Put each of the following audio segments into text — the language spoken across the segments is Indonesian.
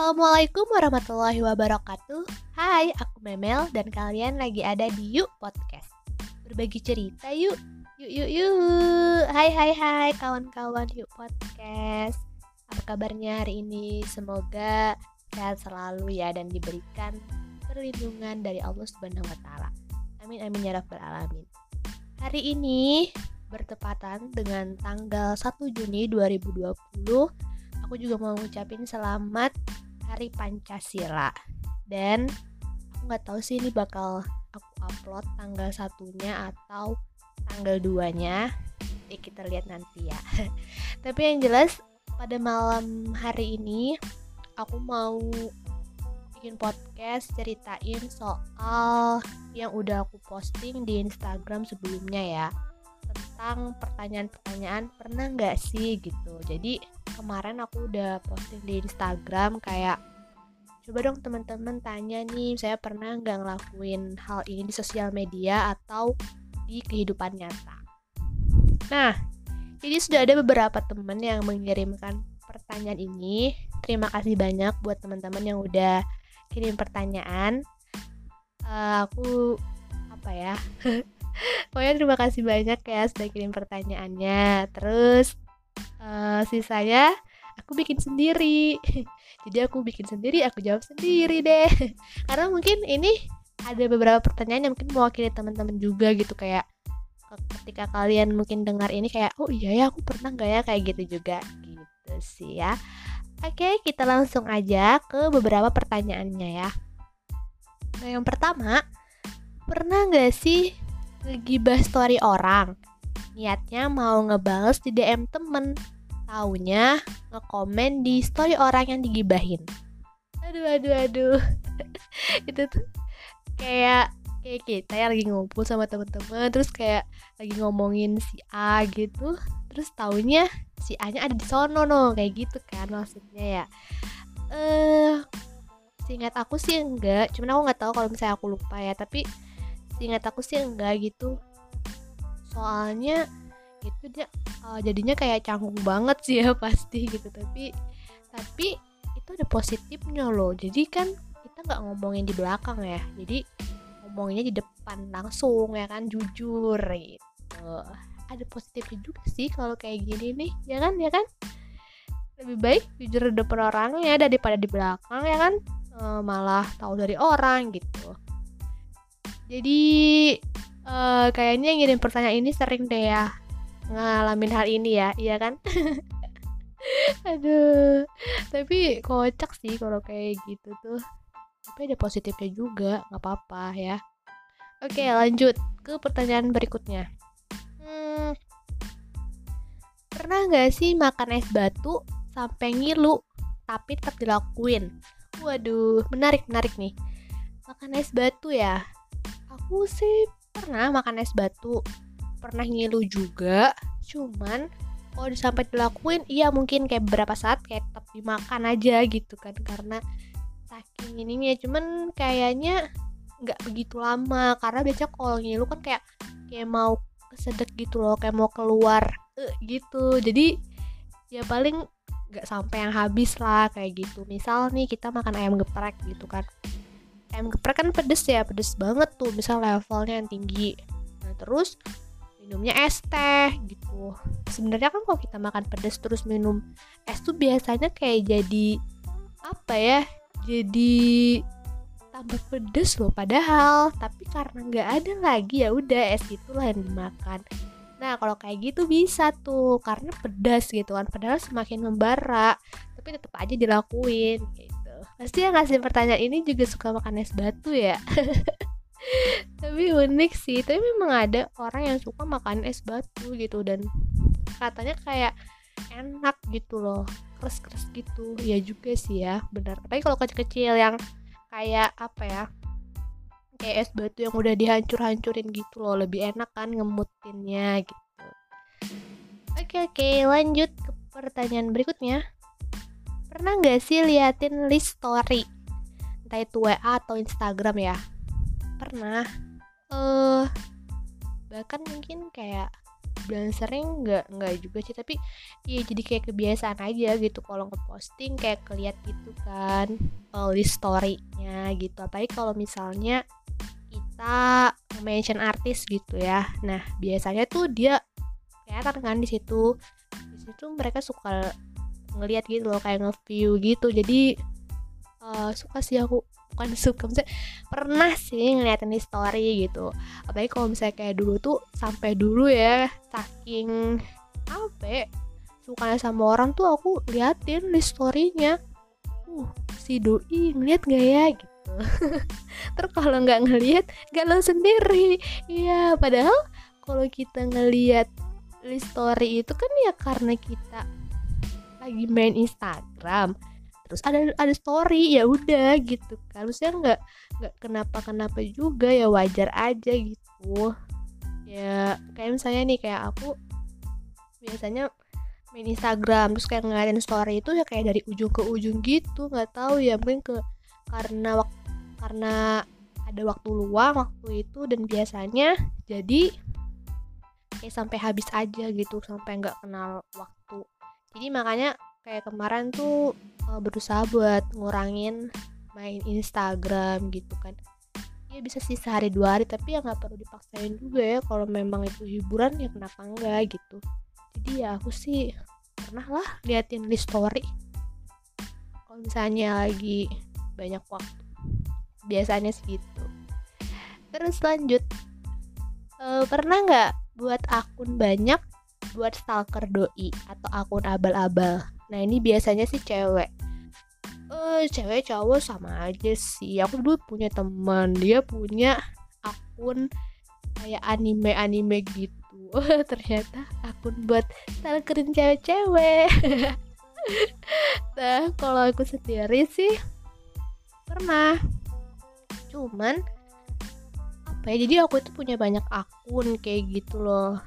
Assalamualaikum warahmatullahi wabarakatuh Hai, aku Memel dan kalian lagi ada di Yuk Podcast Berbagi cerita yuk Yuk yuk yuk Hai hai hai kawan-kawan Yuk Podcast Apa kabarnya hari ini? Semoga sehat selalu ya dan diberikan perlindungan dari Allah Subhanahu wa. Amin amin ya rabbal alamin. Hari ini bertepatan dengan tanggal 1 Juni 2020 aku juga mau ngucapin selamat Hari Pancasila. Dan aku nggak tahu sih ini bakal aku upload tanggal satunya atau tanggal 2 nya ya kita lihat nanti ya. Tapi yang jelas pada malam hari ini aku mau bikin podcast ceritain soal yang udah aku posting di Instagram sebelumnya ya. Tentang pertanyaan-pertanyaan pernah nggak sih? gitu. Jadi kemarin aku udah posting di Instagram kayak coba dong teman-teman tanya nih saya pernah nggak ngelakuin hal ini di sosial media atau di kehidupan nyata? Nah jadi sudah ada beberapa teman yang mengirimkan pertanyaan ini. Terima kasih banyak buat teman-teman yang udah kirim pertanyaan. Uh, aku apa ya? Pokoknya terima kasih banyak ya sudah kirim pertanyaannya. Terus uh, sisanya aku bikin sendiri. Jadi aku bikin sendiri aku jawab sendiri deh. Karena mungkin ini ada beberapa pertanyaan yang mungkin mewakili teman-teman juga gitu kayak ketika kalian mungkin dengar ini kayak oh iya ya aku pernah nggak ya? Kayak gitu juga. Gitu sih ya. Oke kita langsung aja ke beberapa pertanyaannya ya. Nah yang pertama pernah nggak sih ngegibah story orang niatnya mau ngebales di DM temen. Taunya ngekomen di story orang yang digibahin. Aduh aduh aduh. Itu tuh kayak kayak kita yang lagi ngumpul sama temen-temen terus kayak lagi ngomongin si A gitu. Terus taunya si A nya ada di sono no. Kayak gitu kan maksudnya ya. Eh uh, seingat aku sih enggak. Cuman aku nggak tahu kalau misalnya aku lupa ya. Tapi ingat aku sih enggak gitu soalnya itu dia uh, jadinya kayak canggung banget sih ya pasti gitu. Tapi tapi itu ada positifnya loh. Jadi kan kita nggak ngomongin di belakang ya. Jadi ngomonginnya di depan langsung ya kan jujur gitu. Ada positifnya juga sih kalau kayak gini nih ya kan ya kan? Lebih baik jujur di depan orangnya daripada di belakang ya kan? E, malah tahu dari orang gitu. Jadi uh, kayaknya yang ngirim pertanyaan ini sering deh ya ngalamin hal ini ya, iya kan? Aduh, tapi kocak sih kalau kayak gitu tuh. Tapi ada positifnya juga, nggak apa-apa ya. Oke, lanjut ke pertanyaan berikutnya. Hmm, pernah nggak sih makan es batu sampai ngilu tapi tetap dilakuin? Waduh, menarik menarik nih. Makan es batu ya, aku sih pernah makan es batu. Pernah ngilu juga cuman kalau sampai dilakuin iya mungkin kayak beberapa saat kayak tetap dimakan aja gitu kan karena saking ininya. Cuman kayaknya nggak begitu lama karena biasanya kalau ngilu kan kayak kayak mau kesedek gitu loh kayak mau keluar uh, gitu. Jadi ya paling nggak sampai yang habis lah kayak gitu. Misal nih kita makan ayam geprek gitu kan ayam geprek kan pedes ya pedes banget tuh misal levelnya yang tinggi. Nah terus minumnya es teh gitu. Sebenarnya kan kalau kita makan pedes terus minum es tuh biasanya kayak jadi apa ya jadi tambah pedes loh padahal. Tapi karena nggak ada lagi ya udah es itulah yang dimakan. Nah kalau kayak gitu bisa tuh karena pedas gitu kan. Padahal semakin membara tapi tetap aja dilakuin gitu Pasti yang ngasih pertanyaan ini juga suka makan es batu ya. tapi unik sih, tapi memang ada orang yang suka makan es batu gitu dan katanya kayak enak gitu loh keras-keras gitu. Ya juga sih ya benar. Tapi kalau kecil-kecil yang kayak apa ya kayak es batu yang udah dihancur-hancurin gitu loh lebih enak kan ngemutinnya gitu. Oke oke lanjut ke pertanyaan berikutnya Pernah nggak sih liatin list story? Entah itu WA atau Instagram ya? Pernah. Eh, uh, bahkan mungkin kayak dibilang sering nggak nggak juga sih tapi iya jadi kayak kebiasaan aja gitu kalau ngeposting kayak keliat gitu kan uh, list storynya gitu apalagi kalau misalnya kita mention artis gitu ya nah biasanya tuh dia kelihatan kan di situ di situ mereka suka ngeliat gitu loh kayak nge-view gitu. Jadi uh, suka sih aku. Bukan suka misalnya pernah sih ngeliatin di story gitu. Apalagi kalau misalnya kayak dulu tuh sampai dulu ya saking apa ya, sukanya sama orang tuh aku liatin di storynya. Uh si doi ngeliat gak ya gitu. Terus kalau nggak ngeliat galau sendiri. Iya padahal kalau kita ngeliat di story itu kan ya karena kita lagi main Instagram terus ada ada story ya udah gitu kan. Maksudnya nggak nggak kenapa kenapa juga ya wajar aja gitu. Ya kayak misalnya nih kayak aku biasanya main Instagram terus kayak ngeliatin story itu ya kayak dari ujung ke ujung gitu nggak tahu ya mungkin ke karena waktu karena ada waktu luang waktu itu dan biasanya jadi kayak sampai habis aja gitu sampai nggak kenal waktu jadi makanya kayak kemarin tuh uh, berusaha buat ngurangin main Instagram gitu kan. Ya bisa sih sehari dua hari tapi ya nggak perlu dipaksain juga ya. Kalau memang itu hiburan ya kenapa enggak gitu. Jadi ya aku sih pernah lah liatin di story. Kalau misalnya lagi banyak waktu biasanya segitu terus lanjut uh, pernah nggak buat akun banyak buat stalker doi atau akun abal-abal. Nah ini biasanya sih cewek. Eh cewek cowok sama aja sih. Aku dulu punya teman dia punya akun kayak anime anime gitu. Ternyata akun buat stalkerin cewek-cewek. Nah kalau aku sendiri sih pernah. Cuman apa ya jadi aku itu punya banyak akun kayak gitu loh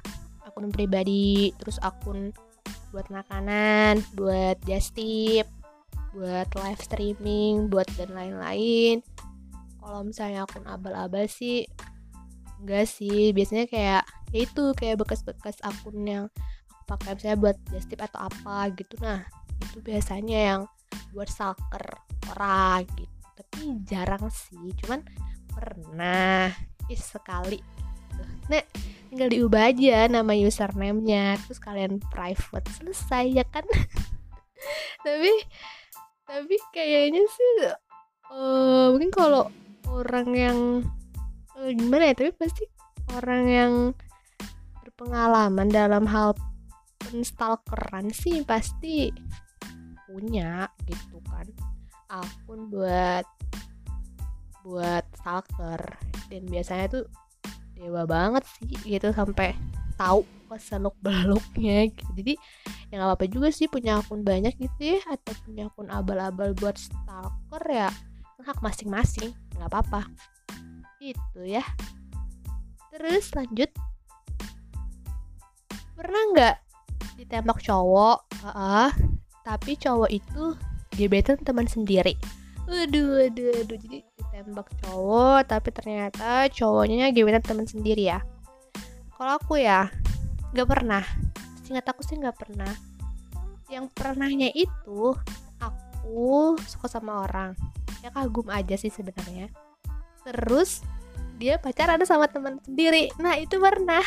akun pribadi terus akun buat makanan, buat just tip, buat live streaming, buat dan lain-lain. Kalau misalnya akun abal-abal sih enggak sih, biasanya kayak ya itu kayak bekas-bekas akun yang aku pakai misalnya buat just tip atau apa gitu. Nah, itu biasanya yang buat stalker orang gitu. Tapi jarang sih, cuman pernah is sekali gitu. Nah, tinggal diubah aja nama username-nya terus kalian private selesai ya kan tapi tapi kayaknya sih uh, mungkin kalau orang yang uh, gimana ya tapi pasti orang yang berpengalaman dalam hal penstalkeran sih pasti punya gitu kan akun buat buat stalker dan biasanya tuh dewa banget sih gitu sampai tahu seluk beluknya gitu. jadi ya nggak apa-apa juga sih punya akun banyak gitu ya atau punya akun abal-abal buat stalker ya hak masing-masing nggak apa-apa. Itu ya. Terus lanjut. Pernah nggak ditembak cowok? Uh, tapi cowok itu gebetan teman sendiri. Waduh, waduh, waduh. Jadi ditembak cowok, tapi ternyata cowoknya gebetan teman sendiri ya. Kalau aku ya, nggak pernah. Singkat aku sih nggak pernah. Yang pernahnya itu aku suka sama orang. Ya kagum aja sih sebenarnya. Terus dia pacaran sama teman sendiri. Nah itu pernah.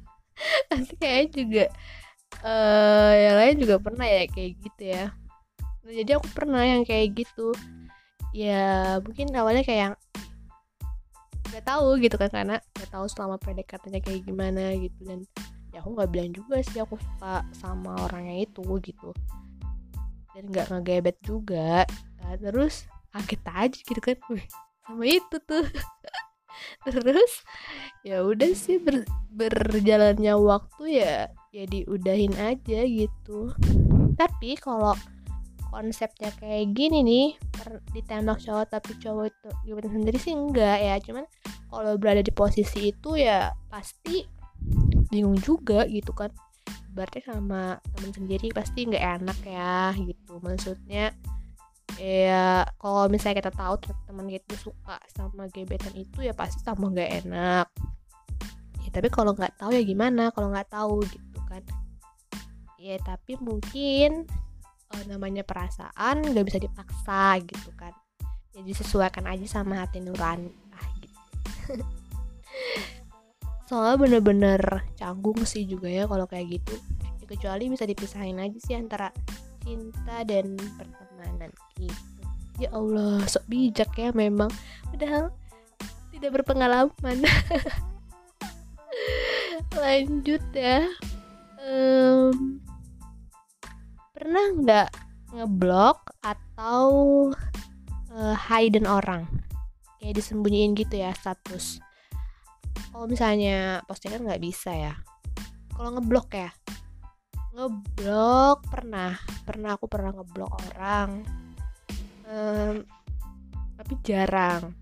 Nanti kayaknya juga uh, yang lain juga pernah ya kayak gitu ya. Nah, jadi aku pernah yang kayak gitu ya mungkin awalnya kayak nggak tahu gitu kan karena nggak tahu selama PDKT-nya kayak gimana gitu. Dan ya aku nggak bilang juga sih aku suka sama orangnya itu gitu. Dan nggak ngegebet juga. Nah, terus kaget aja gitu kan sama itu tuh. Terus ya udah sih ber, berjalannya waktu ya ya diudahin aja gitu. Tapi kalau konsepnya kayak gini nih ditembak cowok tapi cowok itu gimana sendiri sih enggak ya. Cuman kalau berada di posisi itu ya pasti bingung juga gitu kan. Berarti sama temen sendiri pasti nggak enak ya gitu. Maksudnya ya kalau misalnya kita tahu teman kita suka sama gebetan itu ya pasti sama nggak enak. Tapi kalau nggak tahu ya gimana? Kalau nggak tahu gitu kan. Ya tapi mungkin uh, namanya perasaan nggak bisa dipaksa gitu kan. Jadi ya sesuaikan aja sama hati nurani ah gitu. Soalnya bener-bener canggung sih juga ya kalau kayak gitu. Ya, kecuali bisa dipisahin aja sih antara cinta dan pertemanan gitu. Ya Allah sok bijak ya memang. Padahal tidak berpengalaman. Lanjut ya. Um, pernah nggak ngeblok atau uh, hidden orang? Kayak disembunyiin gitu ya status. Kalau misalnya postingan nggak bisa ya. Kalau ngeblok ya? Ngeblok pernah. Pernah aku pernah ngeblok orang. Um, tapi jarang.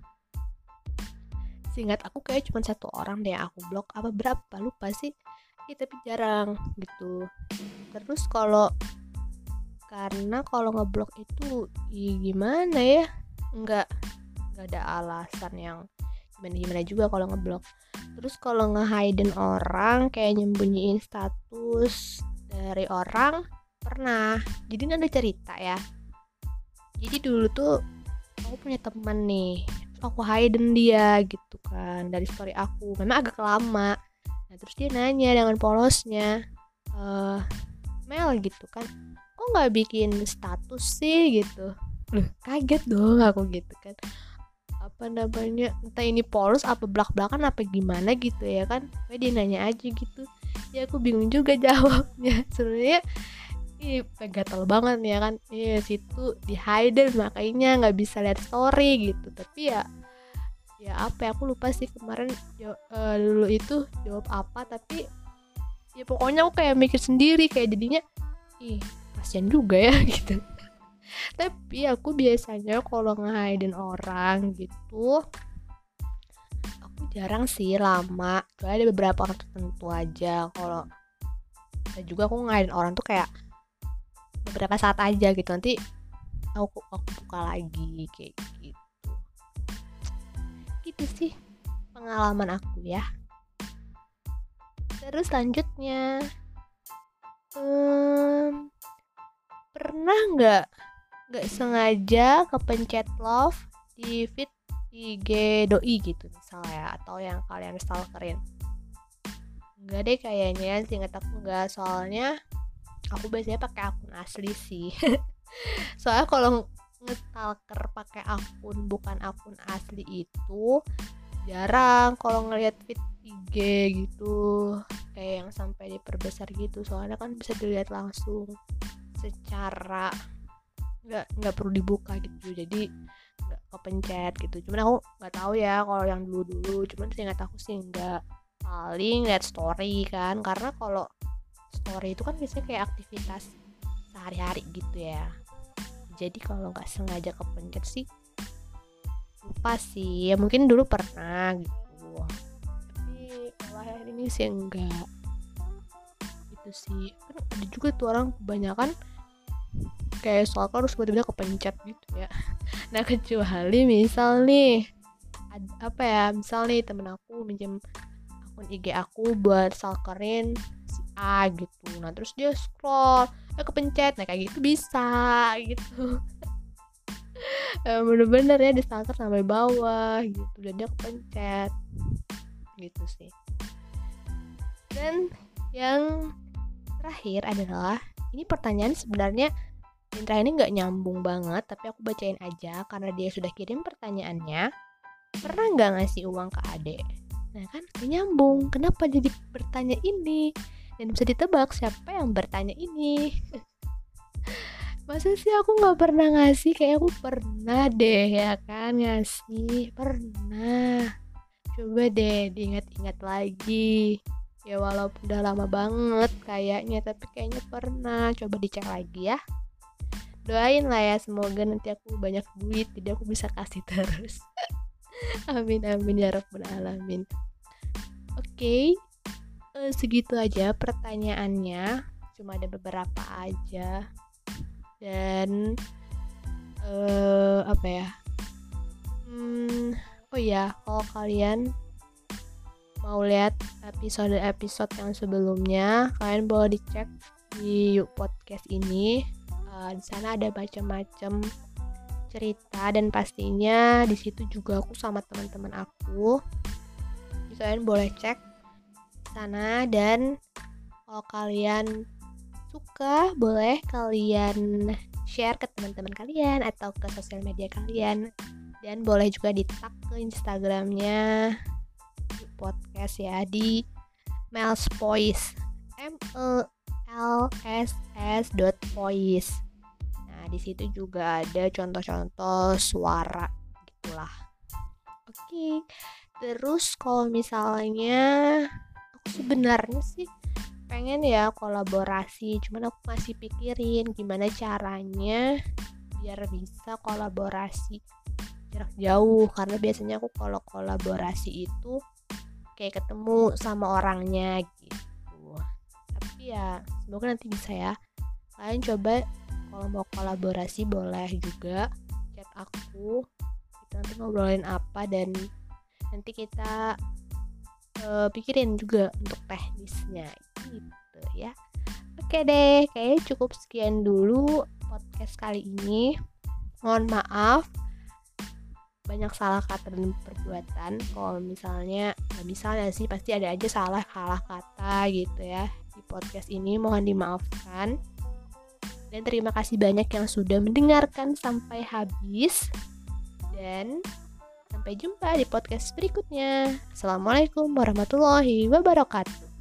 Seingat aku kayak cuma satu orang deh aku blok. Apa berapa? Lupa sih. Ya, tapi jarang gitu. Terus kalau karena kalau ngeblok itu ya gimana ya? Nggak nggak ada alasan yang gimana gimana juga kalau ngeblok. Terus kalau nge-hidden orang kayak nyembunyiin status dari orang pernah. Jadi ini ada cerita ya. Jadi dulu tuh aku punya teman nih aku hidden dia gitu kan dari story aku. Memang agak lama. Nah terus dia nanya dengan polosnya eh Mel gitu kan. Kok nggak bikin status sih gitu? Loh, kaget dong aku gitu kan. Apa namanya entah ini polos apa belak belakan apa gimana gitu ya kan. Kayak dia nanya aja gitu. Ya aku bingung juga jawabnya. Sebenarnya Ih, gatel banget ya kan. Iya situ di hidden makanya nggak bisa lihat story gitu. Tapi ya ya apa ya aku lupa sih kemarin jawab, uh, dulu itu jawab apa. Tapi ya pokoknya aku kayak mikir sendiri kayak jadinya ih kasian juga ya gitu. Tapi aku biasanya kalau nge orang gitu aku jarang sih lama. Soalnya ada beberapa orang tertentu aja. Kalau dan juga aku nge orang tuh kayak beberapa saat aja gitu. Nanti aku aku buka lagi kayak gitu. Gitu sih pengalaman aku ya terus selanjutnya um, pernah nggak nggak sengaja kepencet love di feed IG doi gitu misalnya atau yang kalian stalkerin? Enggak deh kayaknya sih nggak aku nggak. Soalnya aku biasanya pakai akun asli sih. Soalnya kalau ngestalker pakai akun bukan akun asli itu jarang kalau ngelihat feed IG gitu kayak yang sampai diperbesar gitu. Soalnya kan bisa dilihat langsung secara nggak nggak perlu dibuka gitu. Jadi nggak kepencet gitu. Cuman aku nggak tahu ya kalau yang dulu dulu cuman sih nggak tahu sih nggak. Paling lihat story kan. Karena kalau story itu kan biasanya kayak aktivitas sehari-hari gitu ya. Jadi kalau nggak sengaja kepencet sih lupa sih? Ya mungkin dulu pernah gitu. Tapi akhir ini sih enggak. Itu sih. Kan ada juga tuh orang kebanyakan kayak soal harus tiba-tiba kepencet gitu ya. Nah kecuali misal nih apa ya misal nih temen aku minjem akun IG aku buat salkerin si A gitu. Nah terus dia scroll eh kepencet. Nah kayak gitu bisa gitu bener-bener ya di stalker sampai bawah gitu dan dia kepencet gitu sih dan yang terakhir adalah ini pertanyaan sebenarnya Intra ini nggak nyambung banget, tapi aku bacain aja karena dia sudah kirim pertanyaannya. Pernah nggak ngasih uang ke adek? Nah kan nyambung, kenapa jadi bertanya ini? Dan bisa ditebak siapa yang bertanya ini. Masa sih aku nggak pernah ngasih? Kayak aku pernah deh ya kan ngasih, pernah. Coba deh diingat-ingat lagi. Ya walaupun udah lama banget kayaknya, tapi kayaknya pernah. Coba dicek lagi ya doain lah ya semoga nanti aku banyak duit jadi aku bisa kasih terus amin amin ya rabbal alamin oke okay, uh, eh, segitu aja pertanyaannya cuma ada beberapa aja dan uh, apa ya? Hmm, oh ya kalau kalian mau lihat episode-episode yang sebelumnya kalian boleh dicek di Yuk Podcast ini. Uh, di sana ada macam-macam cerita dan pastinya di situ juga aku sama teman-teman aku. Kalian boleh cek sana dan kalau kalian suka boleh kalian share ke teman-teman kalian atau ke sosial media kalian dan boleh juga di tag ke Instagramnya podcast ya di Mel's Voice M E L S S dot voice. Nah di situ juga ada contoh-contoh suara gitulah. Oke, terus kalau misalnya aku sebenarnya sih pengen ya kolaborasi, cuman aku masih pikirin gimana caranya biar bisa kolaborasi jarak jauh. Karena biasanya aku kalau kolaborasi itu kayak ketemu sama orangnya gitu. Tapi ya semoga nanti bisa ya. Kalian coba kalau mau kolaborasi boleh juga chat aku. Kita nanti ngobrolin apa dan nanti kita uh, pikirin juga untuk teknisnya gitu ya. Oke deh kayaknya cukup sekian dulu podcast kali ini. Mohon maaf banyak salah kata dan perbuatan. Kalau misalnya nah misalnya sih pasti ada aja salah kalah kata gitu ya di podcast ini. Mohon dimaafkan. Dan terima kasih banyak yang sudah mendengarkan sampai habis. Dan sampai jumpa di podcast berikutnya. Assalamualaikum warahmatullahi wabarakatuh